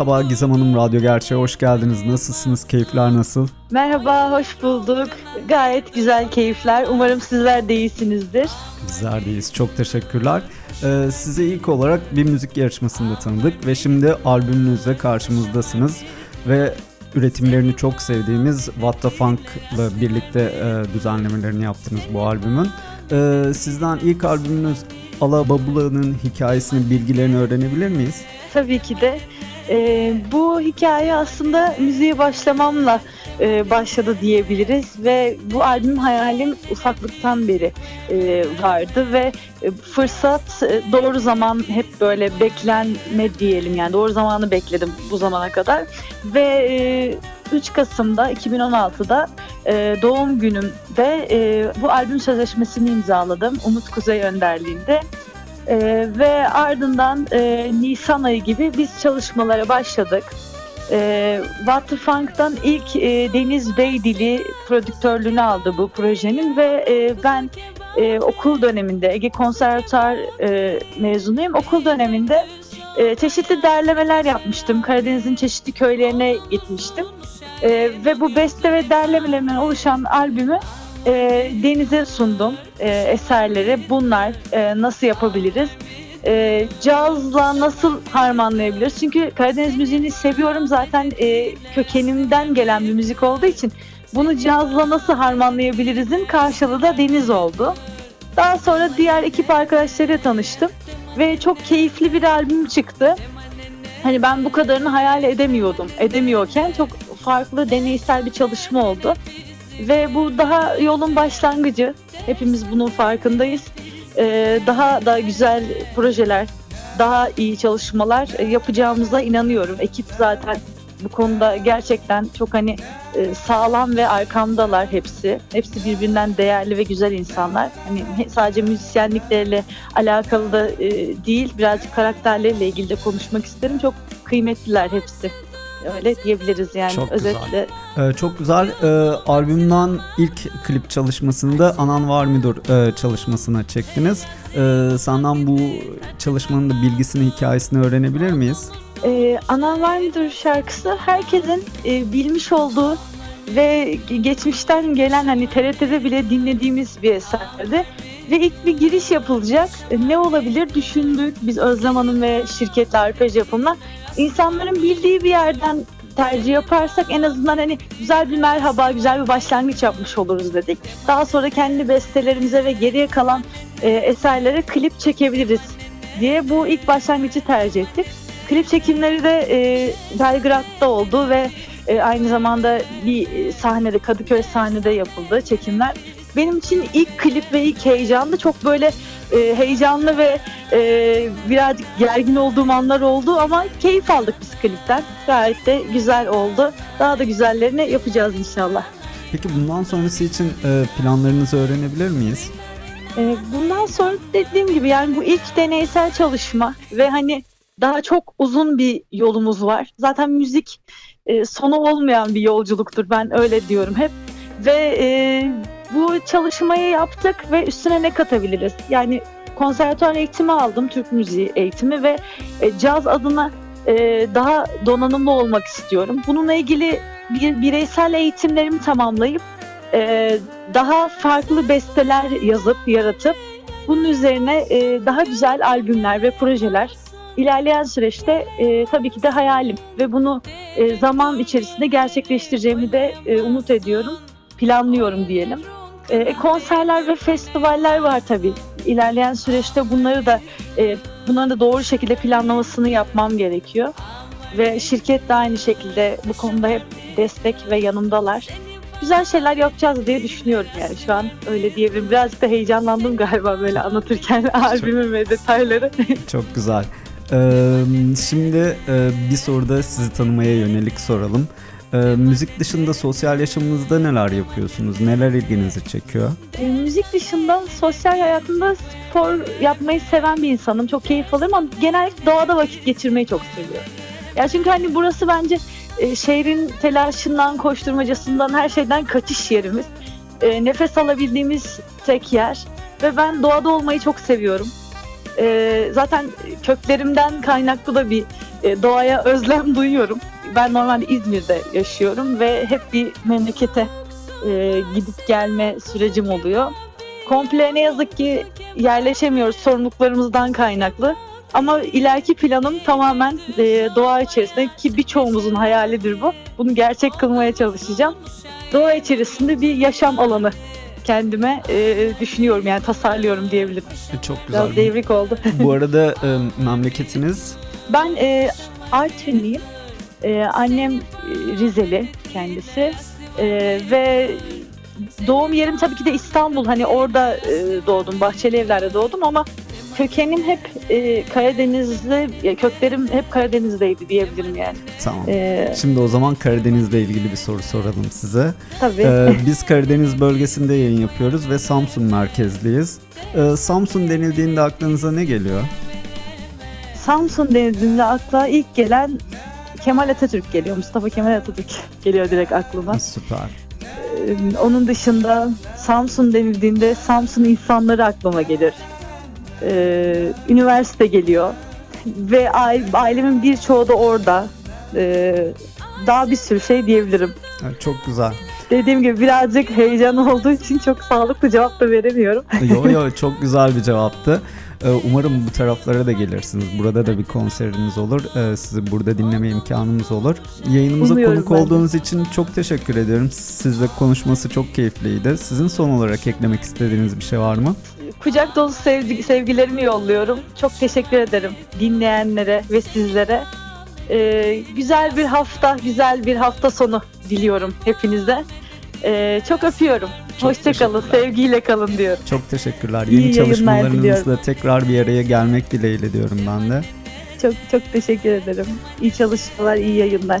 Merhaba Gizem Hanım, Radyo Gerçeğe hoş geldiniz. Nasılsınız? Keyifler nasıl? Merhaba, hoş bulduk. Gayet güzel keyifler. Umarım sizler de iyisinizdir. Bizler deyiz. Çok teşekkürler. Ee, size ilk olarak bir müzik yarışmasında tanıdık ve şimdi albümünüzle karşımızdasınız. Ve üretimlerini çok sevdiğimiz What the Funk'la birlikte e, düzenlemelerini yaptınız bu albümün. E, sizden ilk albümünüz Alababula'nın hikayesini, bilgilerini öğrenebilir miyiz? Tabii ki de. E, bu hikaye aslında müziğe başlamamla e, başladı diyebiliriz ve bu albüm hayalim ufaklıktan beri e, vardı ve e, fırsat e, doğru zaman hep böyle beklenme diyelim yani doğru zamanı bekledim bu zamana kadar ve e, 3 Kasım'da 2016'da e, doğum günümde e, bu albüm sözleşmesini imzaladım Umut Kuzey önderliğinde. E, ve ardından e, Nisan ayı gibi biz çalışmalara başladık. E, What the Funk'tan ilk e, Deniz Beydili prodüktörlüğünü aldı bu projenin ve e, ben e, okul döneminde Ege Konservatuar e, mezunuyum. Okul döneminde e, çeşitli derlemeler yapmıştım. Karadeniz'in çeşitli köylerine gitmiştim. E, ve bu beste ve derlemelerden oluşan albümü e, Deniz'e sundum e, eserleri. Bunlar e, nasıl yapabiliriz? E, cazla nasıl harmanlayabiliriz? Çünkü Karadeniz müziğini seviyorum zaten e, kökenimden gelen bir müzik olduğu için bunu cazla nasıl harmanlayabilirizin karşılığı da Deniz oldu. Daha sonra diğer ekip arkadaşlarıyla tanıştım ve çok keyifli bir albüm çıktı. Hani ben bu kadarını hayal edemiyordum. Edemiyorken çok farklı deneysel bir çalışma oldu. Ve bu daha yolun başlangıcı. Hepimiz bunun farkındayız. Ee, daha da güzel projeler, daha iyi çalışmalar yapacağımıza inanıyorum. Ekip zaten bu konuda gerçekten çok hani e, sağlam ve arkamdalar hepsi. Hepsi birbirinden değerli ve güzel insanlar. Hani sadece müzisyenlikleriyle alakalı da e, değil, birazcık karakterleriyle ilgili de konuşmak isterim. Çok kıymetliler hepsi. Öyle diyebiliriz yani çok özetle. Güzel. Ee, çok güzel. Ee, albümden ilk klip çalışmasında Anan Var Mıdır e, çalışmasına çektiniz. Ee, senden bu çalışmanın da bilgisini, hikayesini öğrenebilir miyiz? Ee, Anan Var Mıdır şarkısı herkesin e, bilmiş olduğu ve geçmişten gelen hani TRT'de bile dinlediğimiz bir eserdi. Ve ilk bir giriş yapılacak. E, ne olabilir düşündük biz Özlem Hanım ve şirketle arpej yapımla insanların bildiği bir yerden tercih yaparsak en azından hani güzel bir merhaba, güzel bir başlangıç yapmış oluruz dedik. Daha sonra kendi bestelerimize ve geriye kalan e, eserlere klip çekebiliriz diye bu ilk başlangıcı tercih ettik. Klip çekimleri de e, Belgrad'da oldu ve e, aynı zamanda bir sahnede, Kadıköy sahnede yapıldı çekimler benim için ilk klip ve ilk heyecanlı çok böyle e, heyecanlı ve e, birazcık gergin olduğum anlar oldu ama keyif aldık biz klipten. Gayet de güzel oldu. Daha da güzellerini yapacağız inşallah. Peki bundan sonrası için e, planlarınızı öğrenebilir miyiz? E, bundan sonra dediğim gibi yani bu ilk deneysel çalışma ve hani daha çok uzun bir yolumuz var. Zaten müzik e, sonu olmayan bir yolculuktur ben öyle diyorum hep. Ve e, bu çalışmayı yaptık ve üstüne ne katabiliriz? Yani konservatuar eğitimi aldım, Türk müziği eğitimi ve e, caz adına e, daha donanımlı olmak istiyorum. Bununla ilgili bir bireysel eğitimlerimi tamamlayıp e, daha farklı besteler yazıp, yaratıp bunun üzerine e, daha güzel albümler ve projeler ilerleyen süreçte e, tabii ki de hayalim ve bunu e, zaman içerisinde gerçekleştireceğimi de e, umut ediyorum, planlıyorum diyelim. E, konserler ve festivaller var tabii. İlerleyen süreçte bunları da e, bunların da doğru şekilde planlamasını yapmam gerekiyor. Ve şirket de aynı şekilde bu konuda hep destek ve yanımdalar. Güzel şeyler yapacağız diye düşünüyorum yani şu an öyle diyebilirim. Birazcık da heyecanlandım galiba böyle anlatırken albümün ve detayları. Çok güzel. Ee, şimdi e, bir soruda sizi tanımaya yönelik soralım. Ee, müzik dışında sosyal yaşamınızda neler yapıyorsunuz? Neler ilginizi çekiyor? E, müzik dışında sosyal hayatımda spor yapmayı seven bir insanım. Çok keyif alırım ama genellikle doğada vakit geçirmeyi çok seviyorum. Ya çünkü hani burası bence e, şehrin telaşından, koşturmacasından, her şeyden kaçış yerimiz. E, nefes alabildiğimiz tek yer. Ve ben doğada olmayı çok seviyorum. E, zaten köklerimden kaynaklı da bir e, doğaya özlem duyuyorum. Ben normalde İzmir'de yaşıyorum ve hep bir memlekete e, gidip gelme sürecim oluyor. Komple ne yazık ki yerleşemiyoruz sorumluluklarımızdan kaynaklı. Ama ileriki planım tamamen e, doğa içerisinde ki birçoğumuzun hayalidir bu. Bunu gerçek kılmaya çalışacağım. Doğa içerisinde bir yaşam alanı kendime e, düşünüyorum yani tasarlıyorum diyebilirim. Çok güzel. Biraz devrik oldu. Bu arada e, memleketiniz? Ben e, Artvinliyim. E, annem Rizeli kendisi. E, ve doğum yerim tabii ki de İstanbul. Hani orada e, doğdum. Bahçeli evlerde doğdum ama kökenim hep e, Karadeniz'de, ya köklerim hep Karadeniz'deydi diyebilirim yani. Tamam. E, Şimdi o zaman Karadeniz'le ilgili bir soru soralım size. tabii. Ee, biz Karadeniz bölgesinde yayın yapıyoruz ve Samsun merkezliyiz. Ee, Samsun denildiğinde aklınıza ne geliyor? Samsun denildiğinde akla ilk gelen Kemal Atatürk geliyor. Mustafa Kemal Atatürk geliyor direkt aklıma. Süper. Ee, Onun dışında Samsun denildiğinde Samsun insanları aklıma gelir. Ee, üniversite geliyor ve aile- ailemin birçoğu da orada. Ee, daha bir sürü şey diyebilirim. Çok güzel. Dediğim gibi birazcık heyecan olduğu için çok sağlıklı cevap da veremiyorum. Yo yo çok güzel bir cevaptı. Ee, Umarım bu taraflara da gelirsiniz. Burada da bir konseriniz olur. Ee, Sizi burada dinleme imkanımız olur. Yayınımıza Umuyorum konuk ben olduğunuz için çok teşekkür ediyorum. Sizle konuşması çok keyifliydi. Sizin son olarak eklemek istediğiniz bir şey var mı? Kucak dolu sevgi, sevgilerimi yolluyorum. Çok teşekkür ederim dinleyenlere ve sizlere. Ee, güzel bir hafta, güzel bir hafta sonu diliyorum hepinize. Ee, çok öpüyorum. Hoşçakalın, sevgiyle kalın diyorum. Çok teşekkürler. İyi Yeni yayınlar çalışmalarınızla tekrar bir araya gelmek dileğiyle diyorum ben de. Çok çok teşekkür ederim. İyi çalışmalar, iyi yayınlar.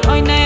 Hoy no.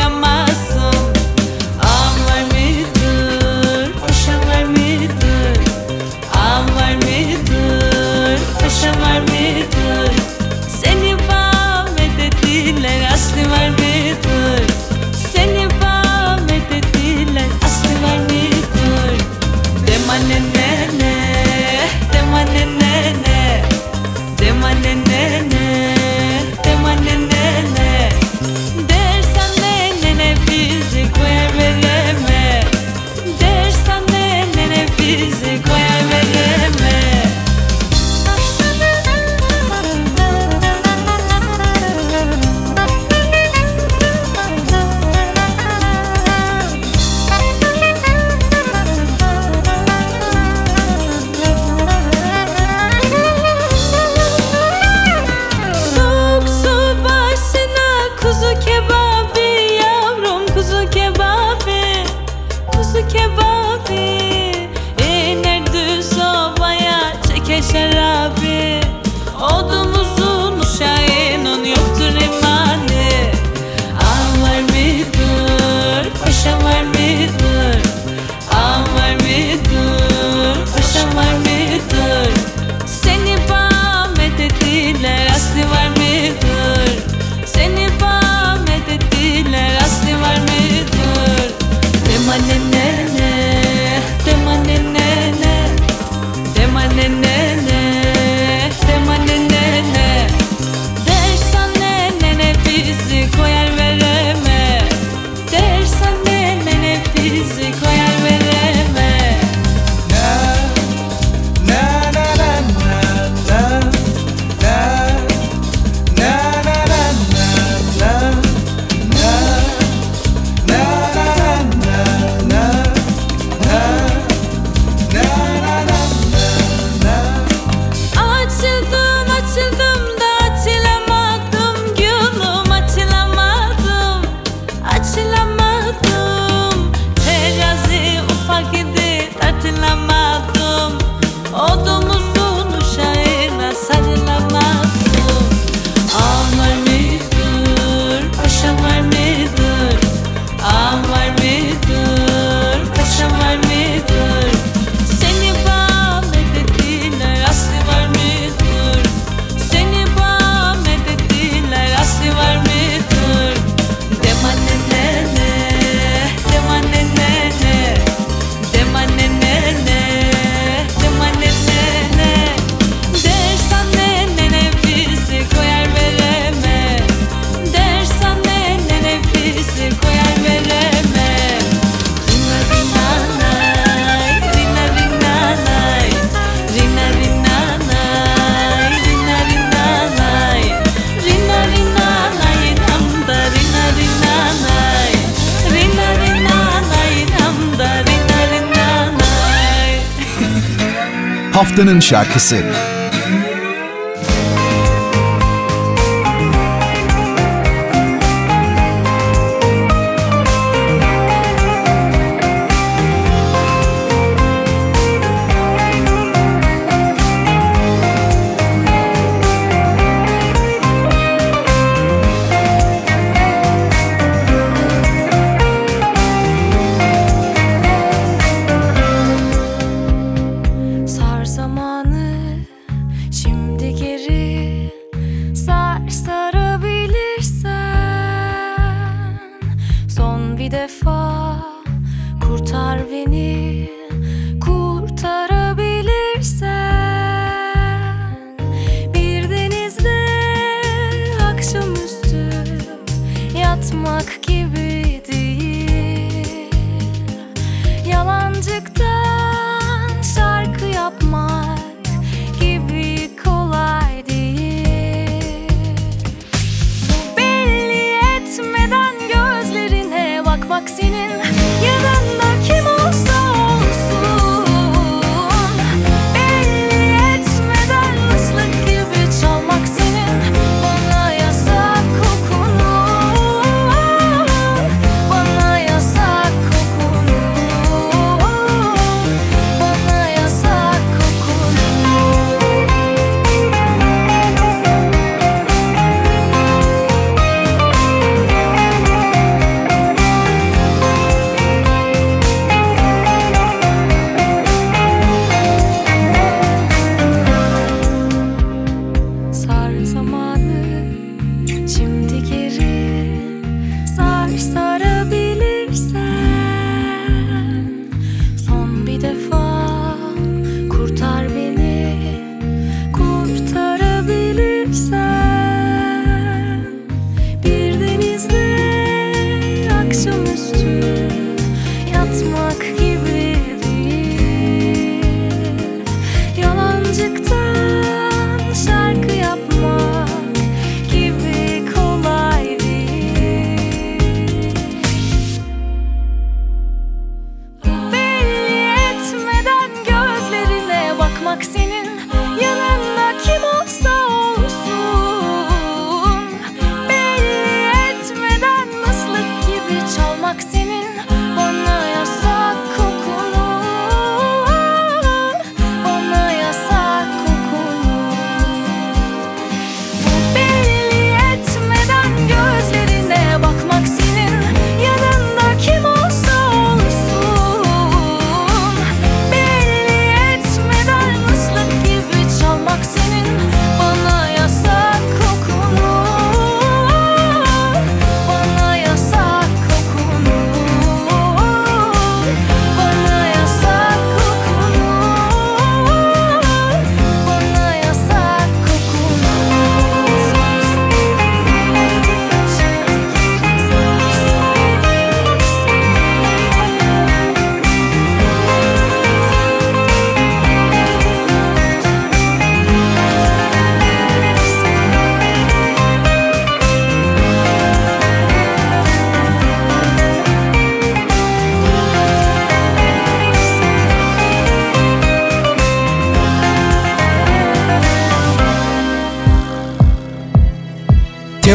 Haftanın şarkısı. for